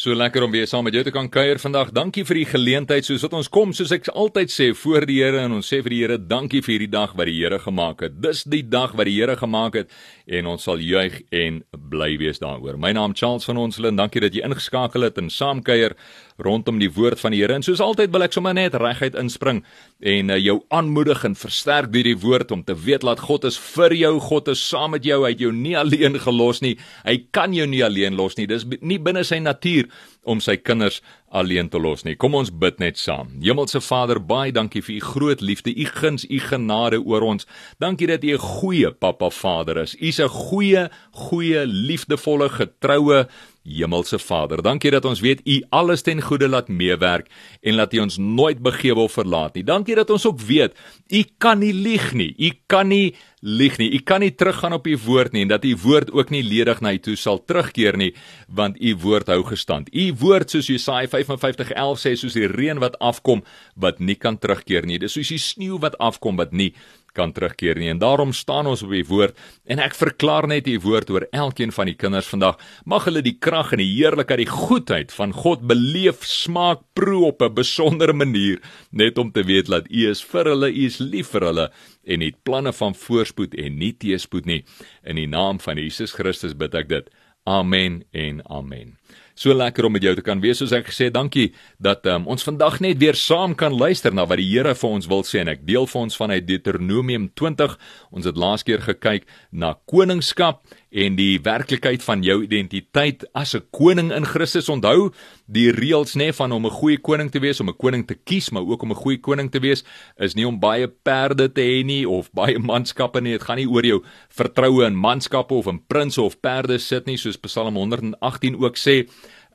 So lekker om weer saam met jou te kan kuier vandag. Dankie vir die geleentheid. Soos wat ons kom, soos ek altyd sê voor die Here en ons sê vir die Here, dankie vir hierdie dag wat die Here gemaak het. Dis die dag wat die Here gemaak het en ons sal juig en bly wees daaroor. My naam Charles van Onselen. Dankie dat jy ingeskakel het en saam kuier rondom die woord van die Here. En soos altyd wil ek sommer net reguit inspring en uh, jou aanmoedig en versterk deur die woord om te weet dat God is vir jou, God is saam met jou. Hy het jou nie alleen gelos nie. Hy kan jou nie alleen los nie. Dis nie binne sy natuur om sy kinders alleen te los nie. Kom ons bid net saam. Hemelse Vader, baie dankie vir u groot liefde, u guns, u genade oor ons. Dankie dat u 'n goeie Pappa Vader is. U is 'n goeie, goeie, liefdevolle, getroue Hemelse Vader, dankie dat ons weet U alles ten goeie laat meewerk en laat U ons nooit begewe of verlaat nie. Dankie dat ons ook weet U kan nie lieg nie. U kan nie lieg nie. U kan nie teruggaan op U woord nie en dat U woord ook nie ledig na U toe sal terugkeer nie, want U woord hou gestand. U woord soos Jesaja 55:11 sê, soos die reën wat afkom wat nie kan terugkeer nie. Dis soos die sneeu wat afkom wat nie kan terugkeer nie. En daarom staan ons op U woord en ek verklaar net U woord oor elkeen van die kinders vandag. Mag hulle die krag en die heerlikheid, die goedheid van God beleef, smaak, proe op 'n besondere manier, net om te weet dat U is vir hulle, U is lief vir hulle en het planne van voorspoed en nie teëspoed nie. In die naam van Jesus Christus bid ek dit. Amen en amen. So lekker om met jou te kan wees soos ek gesê, dankie dat um, ons vandag net weer saam kan luister na wat die Here vir ons wil sê en ek deel vir ons vanuit Deuteronomium 20. Ons het laas keer gekyk na koningskap en die werklikheid van jou identiteit as 'n koning in Christus. Onthou die reëls nê van om 'n goeie koning te wees, om 'n koning te kies, maar ook om 'n goeie koning te wees is nie om baie perde te hê nie of baie manskappe nie. Dit gaan nie oor jou vertroue in manskappe of in prinses of perde sit nie, soos Psalm 118 ook sê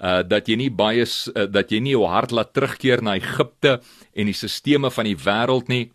uh dat jy nie baie uh, dat jy nie jou hart laat terugkeer na Egipte en die sisteme van die wêreld nie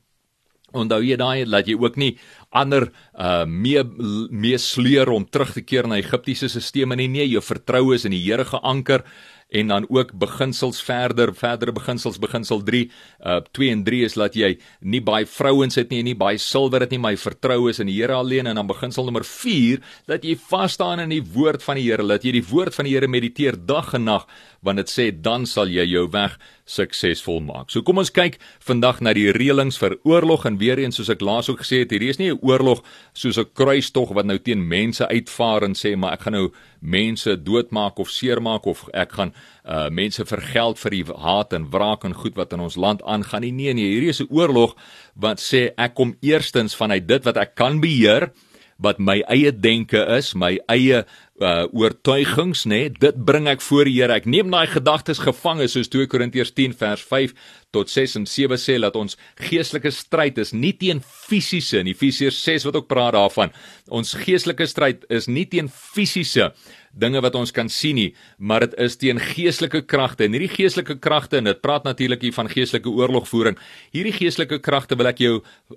Onthou jy daai dat jy ook nie ander uh mee mee sleur om terug te keer na Egiptiese stelsels nie. Nee jou vertroue is in die Here geanker en dan ook beginsels verder verdere beginsels beginsel 3 uh 2 en 3 is dat jy nie baie vrouens het nie en nie baie silwer het nie my vertroue is in die Here alleen. En dan beginsel nommer 4 dat jy vas staan in die woord van die Here dat jy die woord van die Here mediteer dag en nag want dit sê dan sal jy jou weg suksesvol maak. So kom ons kyk vandag na die reëlings vir oorlog en weer eens soos ek laas ook gesê het, hierdie is nie 'n oorlog soos 'n kruistog wat nou teen mense uitvaar en sê maar ek gaan nou mense doodmaak of seermaak of ek gaan uh mense vergeld vir die haat en wraak en goed wat in ons land aangaan nie. Nee nee, hierdie is 'n oorlog wat sê ek kom eerstens vanuit dit wat ek kan beheer wat my eie denke is, my eie uh oortuigings nê nee, dit bring ek voor die Here ek neem daai gedagtes gevange soos 2 Korintiërs 10 vers 5 tot 6 en 7 sê dat ons geestelike stryd is nie teen fisiese in Efesiërs 6 wat ook praat daarvan ons geestelike stryd is nie teen fisiese dinge wat ons kan sien nie, maar dit is teen geestelike kragte. En hierdie geestelike kragte en dit praat natuurlik hier van geestelike oorlogvoering. Hierdie geestelike kragte wil ek jou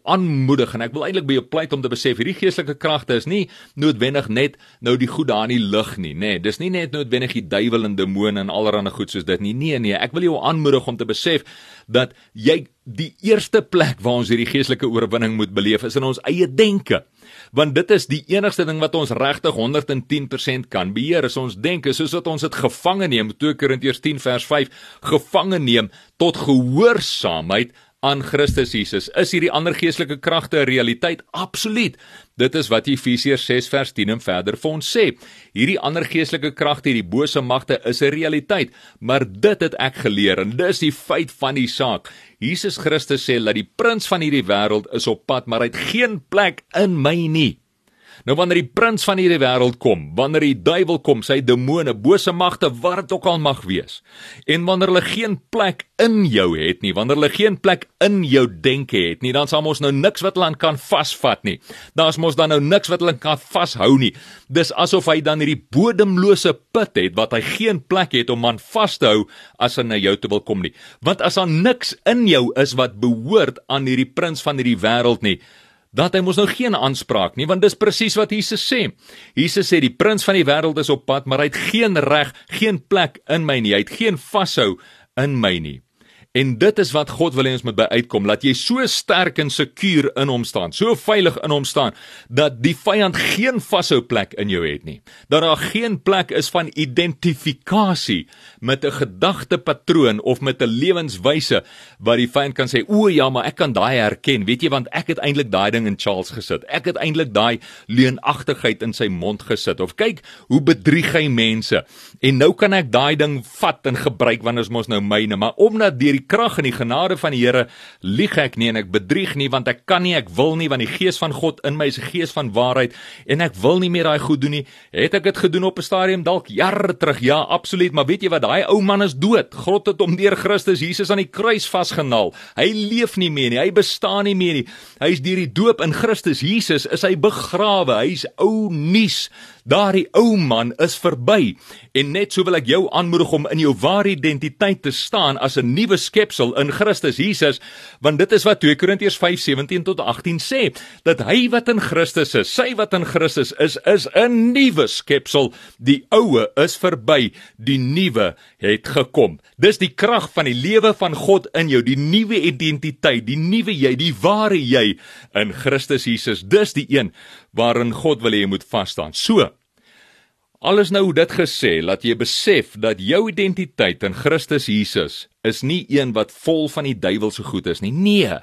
aanmoedig en ek wil eintlik by jou pleit om te besef hierdie geestelike kragte is nie noodwendig net nou die goed daar die lug nie, nê. Nee, dis nie net noodwendig die duiwel en demone en allerlei goed soos dit nie. Nee nee, ek wil jou aanmoedig om te besef dat jy die eerste plek waar ons hierdie geestelike oorwinning moet beleef is in ons eie denke want dit is die enigste ding wat ons regtig 110% kan beheer is ons denke soos wat ons dit gevange neem 2 Korintiërs 10 vers 5 gevange neem tot gehoorsaamheid aan Christus Jesus. Is hierdie ander geestelike kragte 'n realiteit? Absoluut. Dit is wat Efesiërs 6 vers 10 en verder vir ons sê. Hierdie ander geestelike kragte, hierdie bose magte is 'n realiteit, maar dit het ek geleer en dis die feit van die saak. Jesus Christus sê dat die prins van hierdie wêreld is op pad, maar hy het geen plek in my nie. Nou wanneer die prins van hierdie wêreld kom, wanneer die duiwel kom, sy demone, bose magte, wat dit ook al mag wees, en wanneer hulle geen plek in jou het nie, wanneer hulle geen plek in jou denke het nie, dan sal mos nou niks wat hulle kan vasvat nie. Daar's mos dan nou niks wat hulle kan vashou nie. Dis asof hy dan hierdie bodemlose put het wat hy geen plek het om aan vas te hou as hy na jou toe wil kom nie. Want as daar niks in jou is wat behoort aan hierdie prins van hierdie wêreld nie, dat hy mos nou geen aanspraak nie want dis presies wat Jesus sê. Jesus sê die prins van die wêreld is op pad, maar hy het geen reg, geen plek in my nie. Hy het geen vashou in my nie. En dit is wat God wil hê ons moet by uitkom, dat jy so sterk en sekuur in hom staan, so veilig in hom staan dat die vyand geen vashou plek in jou het nie. Dat daar geen plek is van identifikasie met 'n gedagtepatroon of met 'n lewenswyse wat die vyand kan sê, "O ja, maar ek kan daai herken, weet jy, want ek het eintlik daai ding in Charles gesit. Ek het eintlik daai leenagtigheid in sy mond gesit." Of kyk hoe bedrieg hy mense. En nou kan ek daai ding vat en gebruik wanneer ons mos nou myne, maar omdat deur die krag en die genade van die Here lieg ek nie en ek bedrieg nie want ek kan nie, ek wil nie want die gees van God in my is 'n gees van waarheid en ek wil nie meer daai goed doen nie. Het ek dit gedoen op 'n stadium dalk jare terug? Ja, absoluut, maar weet jy wat? Daai ou man is dood. God het hom deur Christus Jesus aan die kruis vasgenaal. Hy leef nie meer nie. Hy bestaan nie meer nie. Hy is deur die doop in Christus Jesus is hy begrawe. Hy's ou nuus. Daardie ou man is verby en net so wil ek jou aanmoedig om in jou ware identiteit te staan as 'n nuwe skepsel in Christus Jesus want dit is wat 2 Korintiërs 5:17 tot 18 sê dat hy wat in Christus is, sy wat in Christus is, is 'n nuwe skepsel. Die ou is verby, die nuwe het gekom. Dis die krag van die lewe van God in jou, die nuwe identiteit, die nuwe jy, die ware jy in Christus Jesus. Dis die een waarin God wil hê jy moet vas staan. So Alles nou dit gesê, laat jy besef dat jou identiteit in Christus Jesus is nie een wat vol van die duiwelse goed is nie. Nee.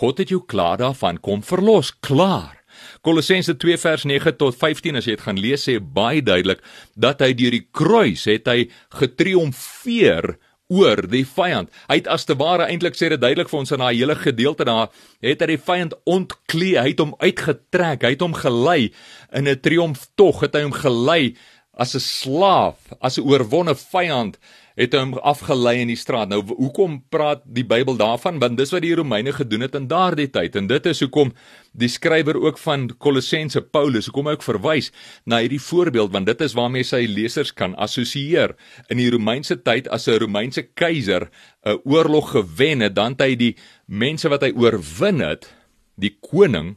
God het jou klaar daarvan kom verlos, klaar. Kolossense 2 vers 9 tot 15 as jy dit gaan lees sê baie duidelik dat hy deur die kruis het hy getriomfeer oor die vyand. Hy het as te ware eintlik sê dit duidelik vir ons in daai hele gedeelte daar, het hy die vyand ontklee, hy het hom uitgetrek, hy het hom gelei in 'n triomftog, het hy hom gelei as 'n slaaf, as 'n oorwonne vyand het hom afgelei in die straat. Nou hoekom praat die Bybel daarvan? Want dis wat die Romeine gedoen het in daardie tyd en dit is hoekom die skrywer ook van Kolossense Paulus hoekom hy ook verwys na hierdie voorbeeld want dit is waarmee sy lesers kan assosieer. In die Romeinse tyd as 'n Romeinse keiser 'n oorlog gewen het, dan het hy die mense wat hy oorwin het, die koning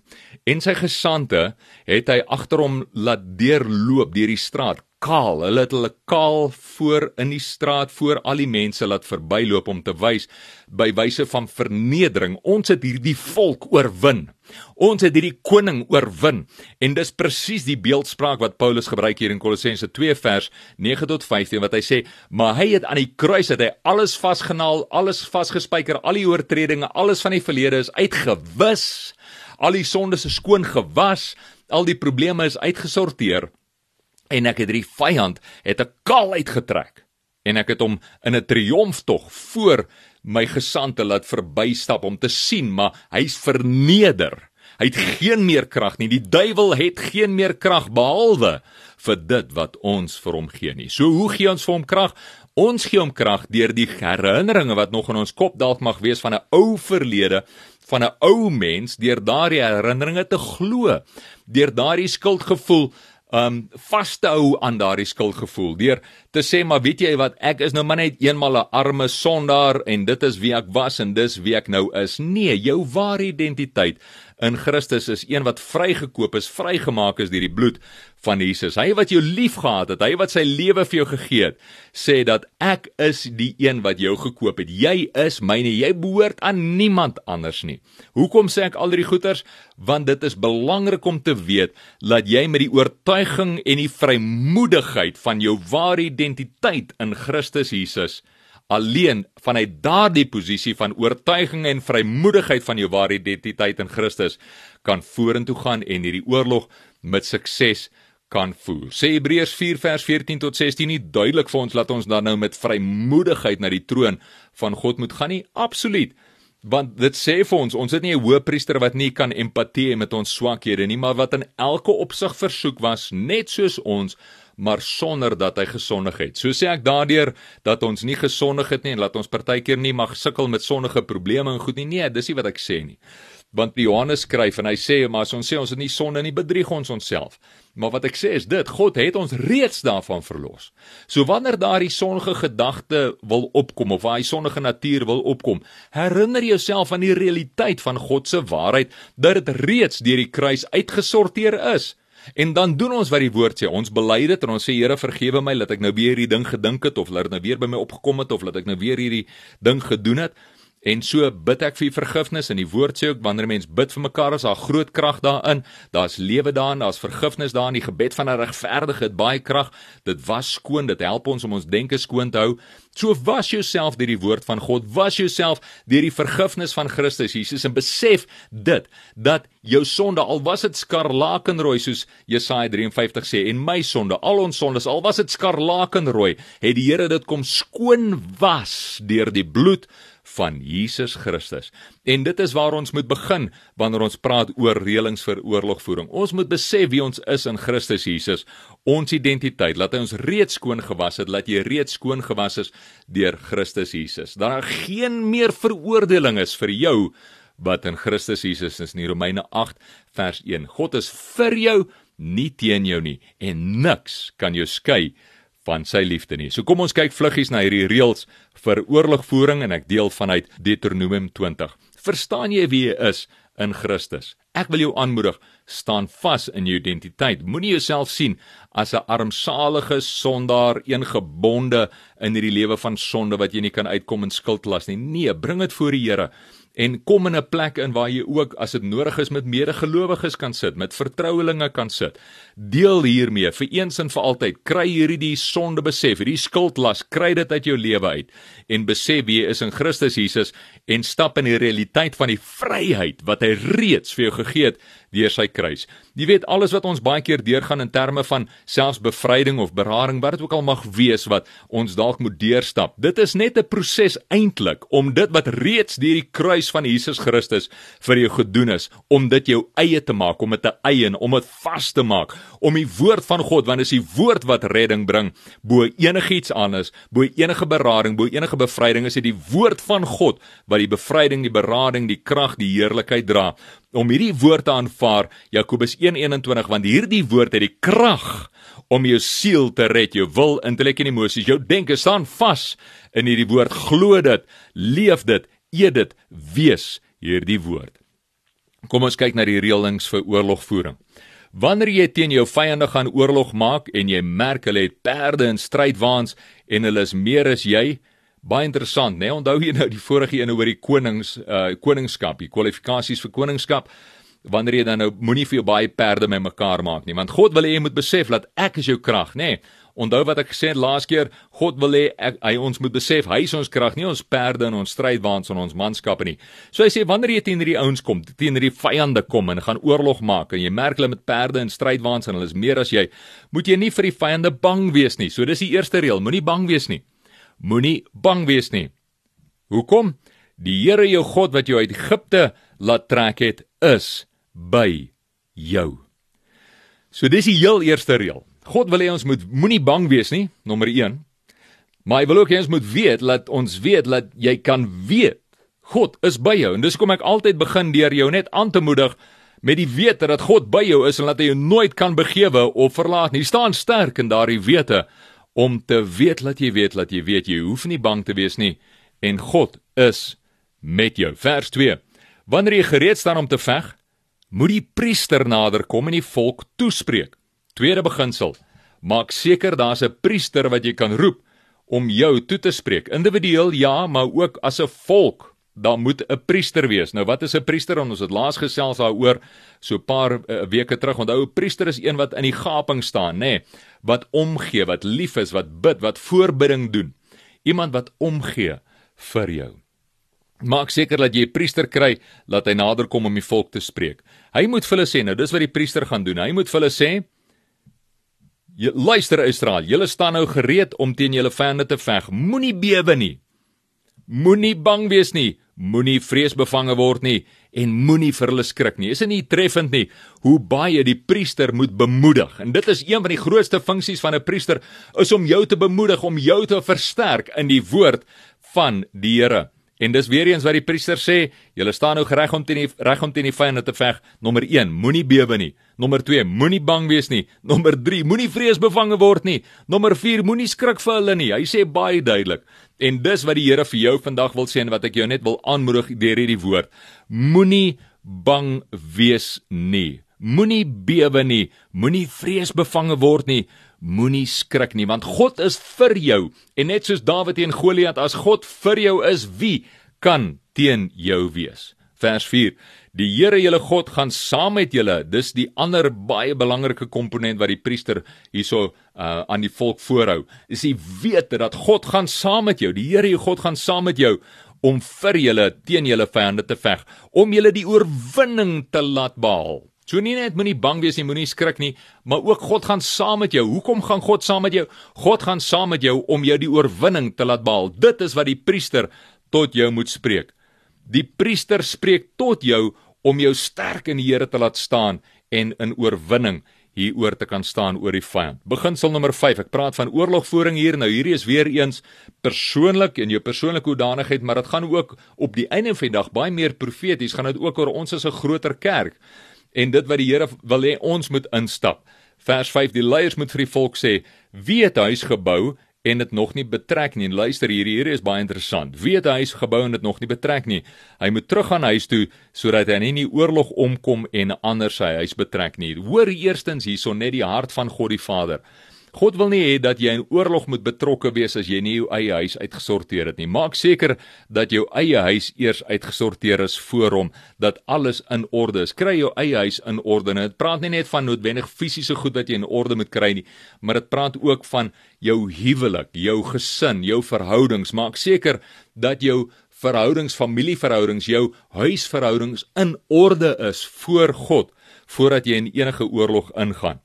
en sy gesante het hy agter hom laat deurloop deur die straat kaal. Hulle het hulle kaal voor in die straat voor al die mense laat verbyloop om te wys by wyse van vernedering. Ons het hierdie volk oorwin. Ons het hierdie koning oorwin. En dis presies die beeldspraak wat Paulus gebruik hier in Kolossense 2 vers 9 tot 15 wat hy sê, maar hy het aan die kruis het hy alles vasgenaal, alles vasgespijker, al die oortredinge, alles van die verlede is uitgewis. Al die sondes is skoon gewas, al die probleme is uitgesorteer en ek het hierdie vyand het 'n kal uitgetrek. En ek het hom in 'n triomftog voor my gesante laat verbystap om te sien maar hy's verneder. Hy het geen meer krag nie. Die duiwel het geen meer krag behalwe vir dit wat ons vir hom gee nie. So hoe gee ons vir hom krag? Ons gee hom krag deur die herinneringe wat nog in ons kop dalk mag wees van 'n ou verlede van 'n ou mens deur daardie herinneringe te glo deur daardie skuldgevoel um vas te hou aan daardie skuldgevoel. Deur te sê maar weet jy wat? Ek is nou maar net eenmal 'n arme sondaar en dit is wie ek was en dis wie ek nou is. Nee jou ware identiteit in Christus is een wat vrygekoop is, vrygemaak is deur die bloed van Jesus. Hy wat jou liefgehad het, hy wat sy lewe vir jou gegee het, sê dat ek is die een wat jou gekoop het. Jy is myne. Jy behoort aan niemand anders nie. Hoekom sê ek al hierdie goeters? Want dit is belangrik om te weet dat jy met die oortuiging en die vrymoedigheid van jou ware identiteit in Christus Jesus alleen vanuit daardie posisie van oortuiging en vrymoedigheid van jou ware identiteit in Christus kan vorentoe gaan en hierdie oorlog met sukses kan voer. Sê Hebreërs 4 vers 14 tot 16 nie duidelik vir ons laat ons dan nou met vrymoedigheid na die troon van God moet gaan nie? Absoluut. Want dit sê vir ons, ons het nie 'n hoëpriester wat nie kan empatie hê met ons swakhede nie, maar wat in elke opsig versoek was net soos ons maar sonder dat hy gesondig het. So sê ek daardeur dat ons nie gesondig het nie en laat ons partykeer nie mag sukkel met sondige probleme en goed nie. Nee, dis nie wat ek sê nie. Want Johannes skryf en hy sê maar as ons sê ons het nie sonde nie, bedrieg ons onsself. Maar wat ek sê is dit, God het ons reeds daarvan verlos. So wanneer daardie sondige gedagte wil opkom of daai sondige natuur wil opkom, herinner jouself aan die realiteit van God se waarheid dat dit reeds deur die kruis uitgesorteer is. En dan doen ons wat die woord sê. Ons bely dit en ons sê Here vergewe my dat ek nou weer hierdie ding gedink het of dat dit nou weer by my opgekom het of dat ek nou weer hierdie ding gedoen het. En so bid ek vir vergifnis en die woord sê ook wanneer 'n mens bid vir mekaar is daar groot krag daarin. Daar's lewe daarin, daar's vergifnis daarin. Die gebed van 'n regverdige het baie krag. Dit was skoon, dit help ons om ons denke skoon te hou. So was jouself deur die woord van God, was jouself deur die vergifnis van Christus Jesus en besef dit dat jou sonde al was dit skarlakenrooi soos Jesaja 53 sê en my sonde, al ons sondes al was dit skarlakenrooi, het die Here dit kom skoon was deur die bloed van Jesus Christus. En dit is waar ons moet begin wanneer ons praat oor reëlings vir oorlogvoering. Ons moet besef wie ons is in Christus Jesus, ons identiteit, laat hy ons reeds skoon gewas het, laat jy reeds skoon gewas is deur Christus Jesus. Daar geen meer veroordeling is vir jou wat in Christus Jesus is in Romeine 8 vers 1. God is vir jou, nie teen jou nie en niks kan jou skei van sy liefde nie. So kom ons kyk vluggies na hierdie reëls vir oorlogvoering en ek deel vanuit Deuteronomium 20. Verstaan jy wie jy is in Christus? Ek wil jou aanmoedig, staan vas in jou identiteit. Moenie jouself sien as 'n armsalige sondaar, een gebonde in hierdie lewe van sonde wat jy nie kan uitkom en skuld las nie. Nee, bring dit voor die Here en kom in 'n plek in waar jy ook as dit nodig is met medegelowiges kan sit, met vertrouelinge kan sit. Deel hiermee vir eens en vir altyd. Kry hierdie sonde besef, hierdie skuldlas, kry dit uit jou lewe uit en besef wie jy is in Christus Jesus en stap in die realiteit van die vryheid wat hy reeds vir jou gegee het deur sy kruis. Jy weet alles wat ons baie keer deurgaan in terme van selfs bevryding of berading, wat dit ook al mag wees wat ons dalk moet deurstap. Dit is net 'n proses eintlik om dit wat reeds deur die kruis kruis van Jesus Christus vir jou gedoen is om dit jou eie te maak, om dit te eien, om dit vas te maak, om die woord van God, want dit is die woord wat redding bring, bo enigiets anders, bo enige berading, bo enige bevryding, is dit die woord van God wat die bevryding, die berading, die krag, die heerlikheid dra. Om hierdie woord te aanvaar, Jakobus 1:21, want hierdie woord het die krag om jou siel te red, jou wil, intellek en emosies, jou denke staan vas in hierdie woord. Glo dit, leef dit eet dit wees hierdie woord. Kom ons kyk na die reëlings vir oorlogvoering. Wanneer jy teen jou vyande gaan oorlog maak en jy merk hulle het perde en strydwaans en hulle is meer as jy, baie interessant, né? Nee? Onthou jy nou die vorige een oor die konings uh koningskap, die kwalifikasies vir koningskap? Wanneer jy dan nou moenie vir jou baie perde met mekaar maak nie, want God wil hê jy moet besef dat ek is jou krag, né? Nee? Onthou wat ek gesê het laas keer, God wil hê hy ons moet besef hy is ons krag, nie ons perde en ons strydwaans en ons manskappe nie. So hy sê wanneer jy teen hierdie ouens kom, teen hierdie vyande kom en gaan oorlog maak en jy merk hulle met perde en strydwaans en hulle is meer as jy, moet jy nie vir die vyande bang wees nie. So dis die eerste reël, moenie bang wees nie. Moenie bang wees nie. Hoekom? Die Here jou God wat jou uit Egipte laat trek het, is by jou. So dis die heel eerste reël. God wil hê ons moet moenie bang wees nie, nommer 1. Maar hy wil ook hê ons moet weet dat ons weet dat jy kan weet God is by jou. En dis kom ek altyd begin deur jou net aan te moedig met die wete dat God by jou is en dat hy jou nooit kan begewe of verlaat nie. Staan sterk in daardie wete om te weet dat jy weet dat jy weet jy hoef nie bang te wees nie en God is met jou. Vers 2. Wanneer jy gereed staan om te veg, moet die priester naderkom en die volk toespreek. Tweede beginsel: Maak seker daar's 'n priester wat jy kan roep om jou toe te spreek. Individueel ja, maar ook as 'n volk. Daar moet 'n priester wees. Nou wat is 'n priester? Ons het laas gesels daaroor so 'n paar uh, weke terug. Onthou 'n priester is een wat in die gaping staan, nê, nee, wat omgee, wat lief is, wat bid, wat voorbidding doen. Iemand wat omgee vir jou. Maak seker dat jy 'n priester kry, laat hy naderkom om die volk te spreek. Hy moet vir hulle sê, nou dis wat die priester gaan doen. Hy moet vir hulle sê, Jy luister Israel, julle staan nou gereed om teen julle vyande te veg. Moenie bewe nie. Moenie bang wees nie. Moenie vreesbevange word nie en moenie vir hulle skrik nie. Is dit nie treffend nie hoe baie die priester moet bemoedig? En dit is een van die grootste funksies van 'n priester is om jou te bemoedig, om jou te versterk in die woord van die Here. En dis weer eens wat die priester sê, julle staan nou reg om teen die reg om teen die vyande te veg. Nommer 1, moenie bewe nie. Nommer 2, moenie bang wees nie. Nommer 3, moenie vreesbevange word nie. Nommer 4, moenie skrik vir hulle nie. Hy sê baie duidelik. En dis wat die Here vir jou vandag wil sê en wat ek jou net wil aanmoedig deur hierdie woord. Moenie bang wees nie. Moenie bewe nie, moenie vreesbevange word nie, moenie skrik nie, want God is vir jou. En net soos Dawid teen Goliat, as God vir jou is, wie kan teen jou wees? Vers 4. Die Here julle God gaan saam met julle. Dis die ander baie belangrike komponent wat die priester hierso uh, aan die volk voorhou. Is jy weet dat God gaan saam met jou. Die Here jou God gaan saam met jou om vir julle teen julle vyande te veg, om julle die oorwinning te laat behaal. So nie net moenie bang wees nie, moenie skrik nie, maar ook God gaan saam met jou. Hoekom gaan God saam met jou? God gaan saam met jou om jou die oorwinning te laat behaal. Dit is wat die priester tot jou moet spreek. Die priester spreek tot jou om jou sterk in die Here te laat staan en in oorwinning hieroor te kan staan oor die vyand. Beginsel nommer 5. Ek praat van oorlogvoering hier. Nou hierdie is weer eens persoonlik en jou persoonlike hoedanigheid, maar dit gaan ook op die einde van die dag baie meer profeties. Gaan dit ook oor ons as 'n groter kerk en dit wat die Here wil hê ons moet instap. Vers 5: Die leiers moet vir die volk sê: "Wie het huis gebou en dit nog nie betrek nie. En luister hier, hier is baie interessant. Wie het hy gebou en dit nog nie betrek nie? Hy moet terug gaan huis toe sodat hy nie in die oorlog omkom en anders sy huis betrek nie. Hoor eerstens hierson net die hart van God die Vader. God wil nie hê dat jy in oorlog moet betrokke wees as jy nie jou eie huis uitgesorteer het nie. Maak seker dat jou eie huis eers uitgesorteer is voor hom, dat alles in orde is. Kry jou eie huis in orde. Dit praat nie net van noodwendig fisiese goed wat jy in orde moet kry nie, maar dit praat ook van jou huwelik, jou gesin, jou verhoudings. Maak seker dat jou verhoudings, familieverhoudings, jou huisverhoudings in orde is voor God voordat jy in enige oorlog ingaan.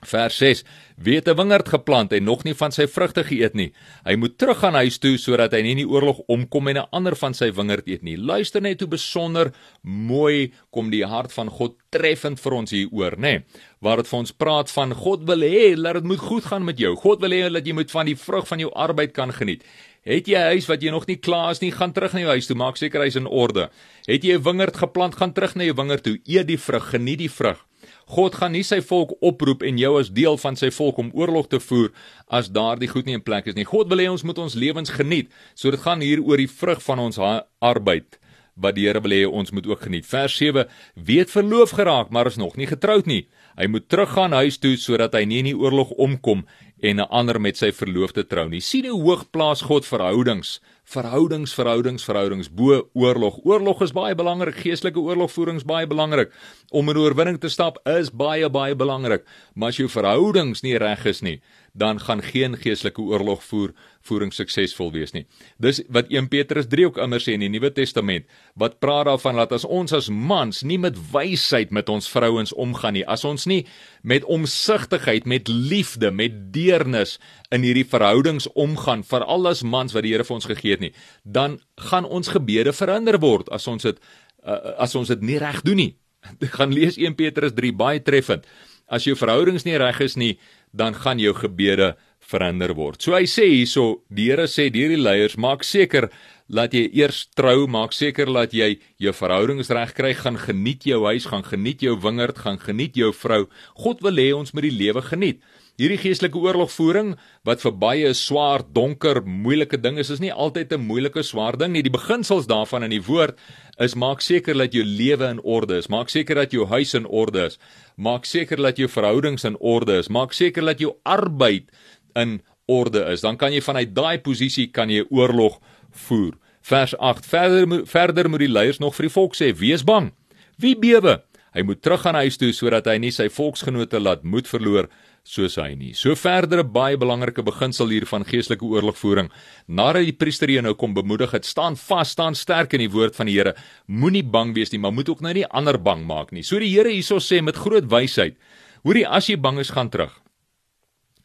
Vers 6: Wie het 'n wingerd geplant en nog nie van sy vrugte geëet nie? Hy moet teruggaan huis toe sodat hy nie in die oorlog omkom en 'n ander van sy wingerd eet nie. Luister net hoe besonder mooi kom die hart van God treffend vir ons hier oor, nê? Waar dit vir ons praat van God wil hê dat dit moet goed gaan met jou. God wil hê dat jy moet van die vrug van jou arbeid kan geniet. Het jy 'n huis wat jy nog nie klaar is nie, gaan terug na jou huis toe, maak seker hy's in orde. Het jy 'n wingerd geplant, gaan terug na jou wingerd toe, eet die vrug, geniet die vrug. God gaan nie sy volk oproep en jou as deel van sy volk om oorlog te voer as daardie goed nie in plek is nie. God wil hê ons moet ons lewens geniet. So dit gaan hier oor die vrug van ons arbeid wat die Here wil hê ons moet ook geniet. Vers 7: Wie het verloof geraak maar is nog nie getroud nie. Hy moet teruggaan huis toe sodat hy nie in die oorlog omkom en 'n ander met sy verloofde trou nie. Sien hoe hoog plaas God verhoudings verhoudings verhoudings verhoudings bo oorlog. Oorlog is baie belangrik, geestelike oorlogvoering is baie belangrik. Om in oorwinning te stap is baie baie belangrik. Maar as jou verhoudings nie reg is nie, dan gaan geen geestelike oorlogvoer voering suksesvol wees nie. Dis wat 1 Petrus 3 ook immer sê in die Nuwe Testament, wat praat daarvan dat as ons as mans nie met wysheid met ons vrouens omgaan nie, as ons nie met omsigtigheid, met liefde, met deernis in hierdie verhoudings omgaan, veral as mans wat die Here vir ons gegee het nie, dan gaan ons gebede verander word as ons dit uh, as ons dit nie reg doen nie. Ek gaan lees 1 Petrus 3 baie treffend. As jou verhoudings nie reg is nie, dan gaan jou gebede verander word. So hy sê hierso, die Here sê deur die leiers, maak seker laat jy eers trou, maak seker dat jy jou verhoudings reg kry, gaan geniet jou huis, gaan geniet jou wingerd, gaan geniet jou vrou. God wil hê ons moet die lewe geniet. Hierdie geestelike oorlogvoering wat vir baie 'n swaar, donker, moeilike ding is, is nie altyd 'n moeilike, swaar ding nie. Die beginsels daarvan in die woord is maak seker dat jou lewe in orde is, maak seker dat jou huis in orde is, maak seker dat jou verhoudings in orde is, maak seker dat jou arbeid in orde is. Dan kan jy vanuit daai posisie kan jy oorlog voer. Vers 8. Verder verder moet die leiers nog vir die volk sê: "Wees bang. Wie bewe? Hy moet teruggaan huis toe sodat hy nie sy volksgenote laat moed verloor soos hy nie. So verdere baie belangrike beginsel hier van geestelike oorlogvoering. Nadat die priester jou nou kom bemoedig het, staan vas, staan sterk in die woord van die Here. Moenie bang wees nie, maar moet ook nou nie ander bang maak nie. So die Here hierso sê met groot wysheid, hoorie as jy bang is, gaan terug.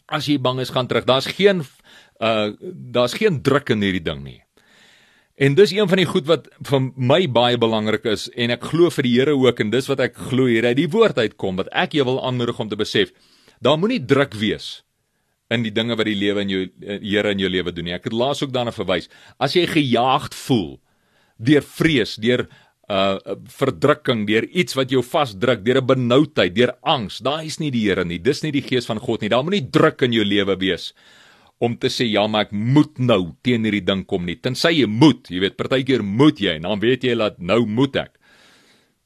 As jy bang is, gaan terug. Daar's geen uh daar's geen druk in hierdie ding nie. En dis een van die goed wat vir my baie belangrik is en ek glo vir die Here ook en dis wat ek glo hier uit die woord uitkom wat ek jou wil aanmoedig om te besef. Daar moenie druk wees in die dinge wat die lewe in jou Here in jou lewe doen nie. Ek het laas ook daarna verwys. As jy gejaagd voel deur vrees, deur uh verdrukking, deur iets wat jou vasdruk, deur 'n benoudheid, deur angs, daai is nie die Here nie. Dis nie die gees van God nie. Daar moenie druk in jou lewe wees om te sê ja, maar ek moet nou teen hierdie ding kom nie. Tensy jy moet, jy weet, partykeer moet jy en dan weet jy dat nou moet ek.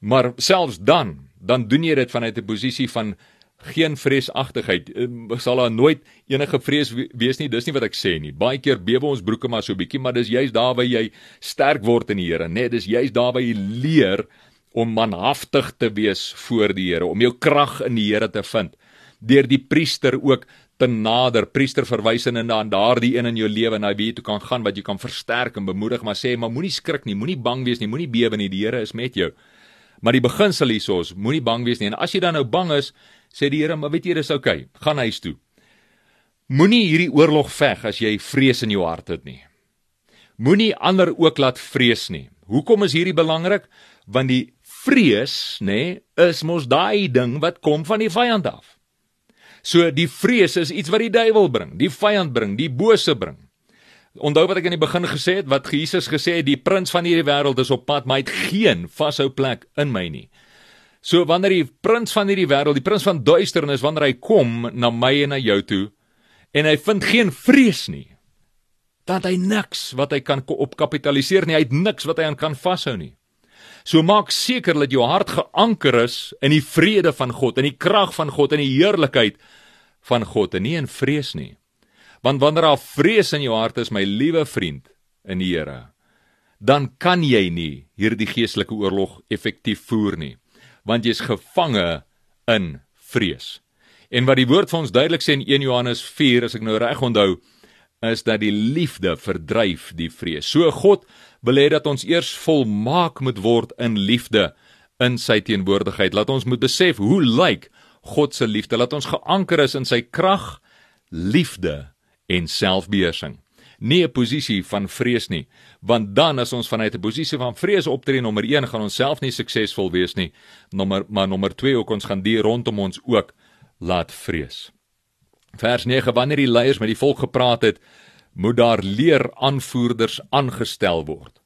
Maar selfs dan dan doen jy dit vanuit 'n posisie van geen vreesagtigheid. Ehm, sal daar nooit enige vrees wees nie. Dis nie wat ek sê nie. Baie keer bewe ons broeke maar so bietjie, maar dis juist daar waar jy sterk word in die Here, né? Nee, dis juist daar waar jy leer om manhaftig te wees voor die Here, om jou krag in die Here te vind. Deur die priester ook te nader. Priester verwys in na daardie een in jou lewe na wie jy toe kan gaan wat jy kan versterk en bemoedig, maar sê maar moenie skrik nie, moenie bang wees nie, moenie bewe nie. Die Here is met jou. Maar die beginsel hierso is moenie bang wees nie. En as jy dan nou bang is, sê die Here, maar weet jy, dis. Okay. Gaan huis toe. Moenie hierdie oorlog veg as jy vrees in jou hart het nie. Moenie ander ook laat vrees nie. Hoekom is hierdie belangrik? Want die vrees, nê, is mos daai ding wat kom van die vyand af. So die vrees is iets wat die duiwel bring, die vyand bring, die bose bring. Onthou wat ek in die begin gesê het, wat Jesus gesê het, die prins van hierdie wêreld is op pad, maar hy het geen vashou plek in my nie. So wanneer die prins van hierdie wêreld, die prins van duisternis wanneer hy kom na my en na jou toe en hy vind geen vrees nie, dan hy niks wat hy kan opkapitaliseer nie, hy het niks wat hy aan kan vashou nie. So maak seker dat jou hart geanker is in die vrede van God, in die krag van God, in die heerlikheid van God en nie in vrees nie. Want wanneer daar vrees in jou hart is, my liewe vriend in die Here, dan kan jy nie hierdie geestelike oorlog effektief voer nie, want jy's gevange in vrees. En wat die woord vir ons duidelik sê in 1 Johannes 4, as ek nou reg onthou, is dat die liefde verdryf die vrees. So God wil hê dat ons eers volmaak moet word in liefde in sy teenwoordigheid. Laat ons moet besef hoe lyk God se liefde. Laat ons geanker is in sy krag, liefde en selfbeheersing. Nie 'n posisie van vrees nie, want dan as ons vanuit 'n posisie van vrees optree, nommer 1 gaan ons self nie suksesvol wees nie. Nommer maar nommer 2 ook ons gaan die rondom ons ook laat vrees. Vers 9: Wanneer die leiers met die volk gepraat het, moet daar leer aanvoerders aangestel word.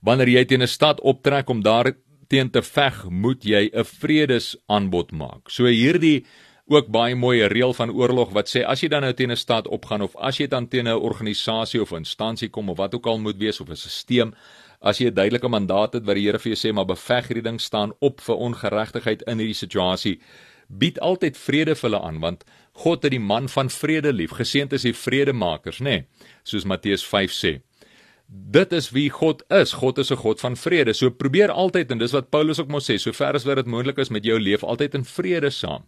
Wanneer jy teen 'n stad optrek om daar teen te veg, moet jy 'n vredesaanbod maak. So hierdie ook baie mooi 'n reël van oorlog wat sê as jy dan nou teen 'n stad opgaan of as jy dan teen 'n organisasie of instansie kom of wat ook al moet wees of 'n stelsel as jy 'n duidelike mandaat het wat die Here vir jou sê maar beveg hierdie ding staan op vir ongeregtigheid in hierdie situasie bied altyd vrede vir hulle aan want God het die man van vrede lief geseënd is die vredemakers nê nee, soos Matteus 5 sê Dit is wie God is. God is 'n God van vrede. So probeer altyd en dis wat Paulus ook mos sê, sover as wat dit moontlik is met jou leef altyd in vrede saam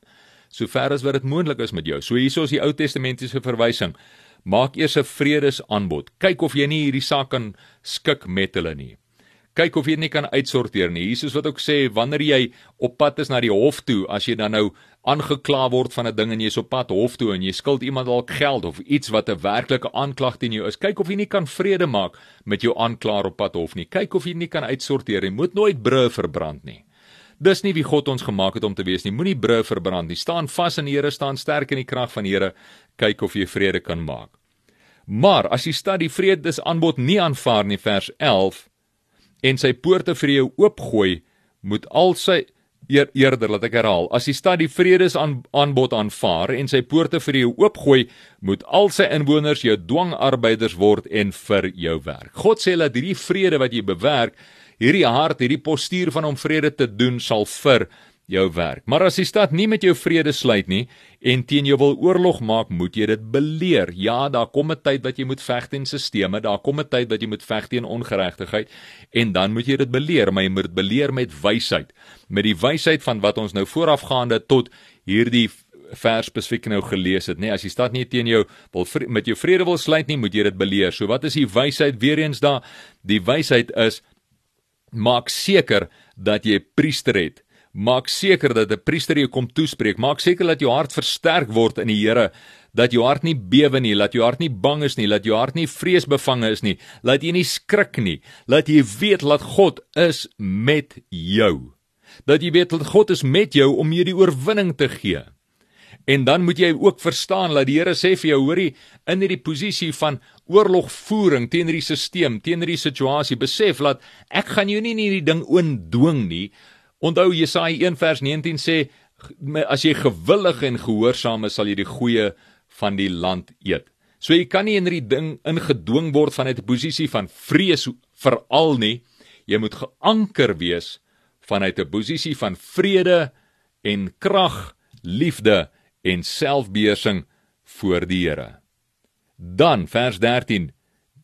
sover as wat dit moontlik is met jou. So hierso is die Ou Testamentiese verwysing. Maak eers 'n vredesaanbod. Kyk of jy nie hierdie saak kan skik met hulle nie. Kyk of jy nie kan uitsorteer nie. Jesus wat ook sê wanneer jy op pad is na die hof toe, as jy dan nou aangekla word van 'n ding en jy's op pad hof toe en jy skuld iemand dalk geld of iets wat 'n werklike aanklag teen jou is, kyk of jy nie kan vrede maak met jou aanklaer op pad hof nie. Kyk of jy nie kan uitsorteer nie. Moet nooit brûe verbrand nie. Dis nie wie God ons gemaak het om te wees nie. Moenie brûe verbrand nie. Staan vas in die Here, staan sterk in die krag van die Here. Kyk of jy vrede kan maak. Maar as die stad die vredesaanbod nie aanvaar nie, vers 11, en sy poorte vir jou oopgooi, moet al sy eer, eerder laat ek herhaal, as die stad die vredesaanbod aanvaar en sy poorte vir jou oopgooi, moet al sy inwoners jou dwangarbeiders word en vir jou werk. God sê dat hierdie vrede wat jy bewerk hierdie hart, hierdie postuur van om vrede te doen sal vir jou werk. Maar as die stad nie met jou vrede sluit nie en teen jou wil oorlog maak, moet jy dit beleer. Ja, daar kom 'n tyd wat jy moet veg teen sisteme, daar kom 'n tyd wat jy moet veg teen ongeregtigheid en dan moet jy dit beleer, maar jy moet dit beleer met wysheid, met die wysheid van wat ons nou voorafgaande tot hierdie vers spesifiek nou gelees het, nê, nee, as die stad nie teen jou wil met jou vrede wil sluit nie, moet jy dit beleer. So wat is die wysheid weer eens daar? Die wysheid is maak seker dat jy 'n priester het. Maak seker dat 'n priester jou kom toespreek. Maak seker dat jou hart versterk word in die Here, dat jou hart nie bewe nie, laat jou hart nie bang is nie, laat jou hart nie vreesbevange is nie, laat jy nie skrik nie, laat jy weet dat God is met jou. Dat jy weet dat God is met jou om jou die oorwinning te gee. En dan moet jy ook verstaan dat die Here sê vir jou, hoorie, in hierdie posisie van oorlogvoering teen hierdie stelsel, teen hierdie situasie, besef dat ek gaan jou nie in hierdie ding oondwing nie. Onthou Jesaja 1 vers 19 sê as jy gewillig en gehoorsaam is, sal jy die goeie van die land eet. So jy kan nie in hierdie ding ingedwing word vanuit 'n posisie van vrees veral nie. Jy moet geanker wees vanuit 'n posisie van vrede en krag, liefde en selfbeheersing voor die Here. Dan vers 13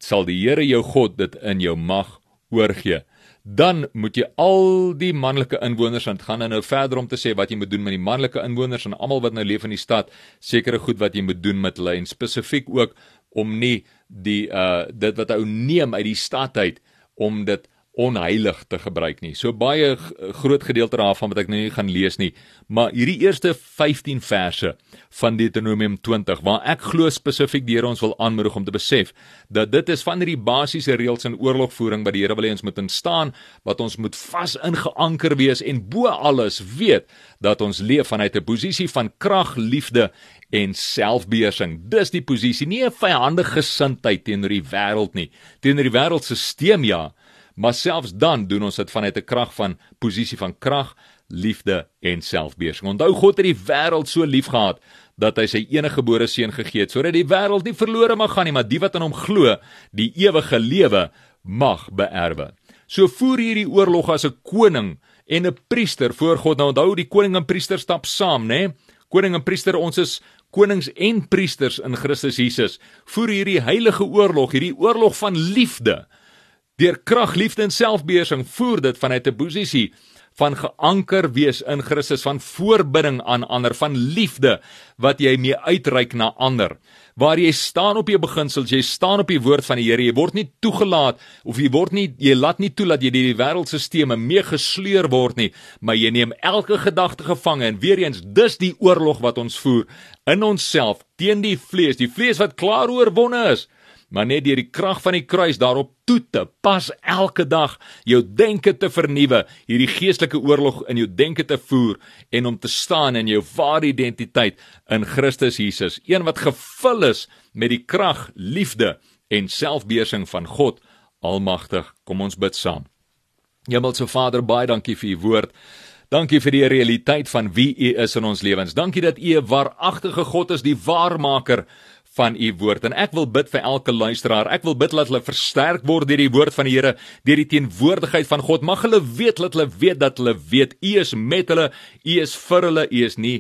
sal die Here jou God dit in jou mag oorgee. Dan moet jy al die manlike inwoners want gaan nou verder om te sê wat jy moet doen met die manlike inwoners en almal wat nou leef in die stad, sekere goed wat jy moet doen met hulle en spesifiek ook om nie die uh dit wat ou neem uit die stad uit om dit onheilig te gebruik nie. So baie groot gedeelte daarvan wat ek nou nie gaan lees nie, maar hierdie eerste 15 verse van Deuteronomium 20 waar ek glo spesifiek die Here ons wil aanmoedig om te besef dat dit is van hierdie basiese reëls in oorlogvoering wat die Here wil hê ons moet instaan, wat ons moet vas ingeanker wees en bo alles weet dat ons leef vanuit 'n posisie van krag, liefde en selfbeheersing. Dis die posisie, nie 'n vyandige gesindheid teenoor die wêreld nie. Teenoor die wêreldstelsel ja, maar selfs dan doen ons dit vanuit 'n krag van posisie van krag, liefde en selfbeheersing. Onthou God het die wêreld so liefgehad dat hy sy enige gebore seun gegee het sodat die wêreld nie verlore mag gaan nie, maar die wat in hom glo, die ewige lewe mag beerwe. So voer hierdie oorlog as 'n koning en 'n priester voor God. Nou onthou die koning en priester stap saam, né? Koning en priester, ons is konings en priesters in Christus Jesus. Voer hierdie heilige oorlog, hierdie oorlog van liefde Deur krag, liefde en selfbeheersing voer dit vanuit 'n posisie van geanker wees in Christus van voorbidding aan ander van liefde wat jy mee uitreik na ander. Waar jy staan op jou beginsels jy staan op die woord van die Here jy word nie toegelaat of jy word nie jy laat nie toe dat jy deur die wêreldstelsels meegesleur word nie maar jy neem elke gedagte gevange en weer eens dis die oorlog wat ons voer in onsself teen die vlees die vlees wat klaar oorwonne is maar net deur die krag van die kruis daarop toe te pas elke dag jou denke te vernuwe, hierdie geestelike oorlog in jou denke te voer en om te staan in jou ware identiteit in Christus Jesus, een wat gevul is met die krag, liefde en selfbeheersing van God Almagtig. Kom ons bid saam. Hemelse Vader, baie dankie vir u woord. Dankie vir die realiteit van wie u is in ons lewens. Dankie dat u 'n waaragtige God is, die waarmaker van u woord en ek wil bid vir elke luisteraar. Ek wil bid dat hulle versterk word deur die woord van die Here, deur die teenwoordigheid van God. Mag hulle weet dat hulle weet dat hulle weet u is met hulle, u is vir hulle, u is nie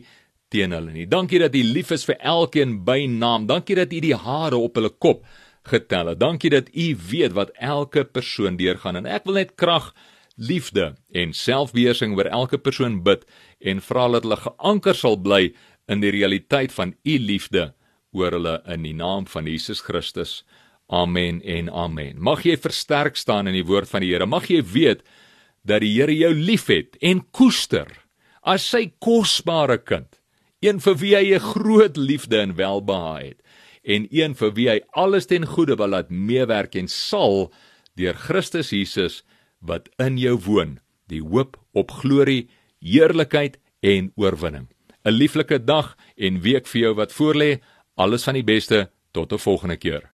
teen hulle nie. Dankie dat u lief is vir elkeen by naam. Dankie dat u die hare op hulle kop getel het. Dankie dat u weet wat elke persoon deurgaan en ek wil net krag liefde en selfbeheersing oor elke persoon bid en vra dat hulle geanker sal bly in die realiteit van u liefde oor hulle in die naam van Jesus Christus. Amen en amen. Mag jy versterk staan in die woord van die Here. Mag jy weet dat die Here jou liefhet en koester as sy kosbare kind. Een vir wie hy 'n groot liefde en welbehae het en een vir wie hy alles ten goeie wil laat meewerk en sal deur Christus Jesus wat in jou woon, die hoop op glorie, heerlikheid en oorwinning. 'n Lieflike dag en week vir jou wat voorlê. Alles van die beste tot 'n volgende keer.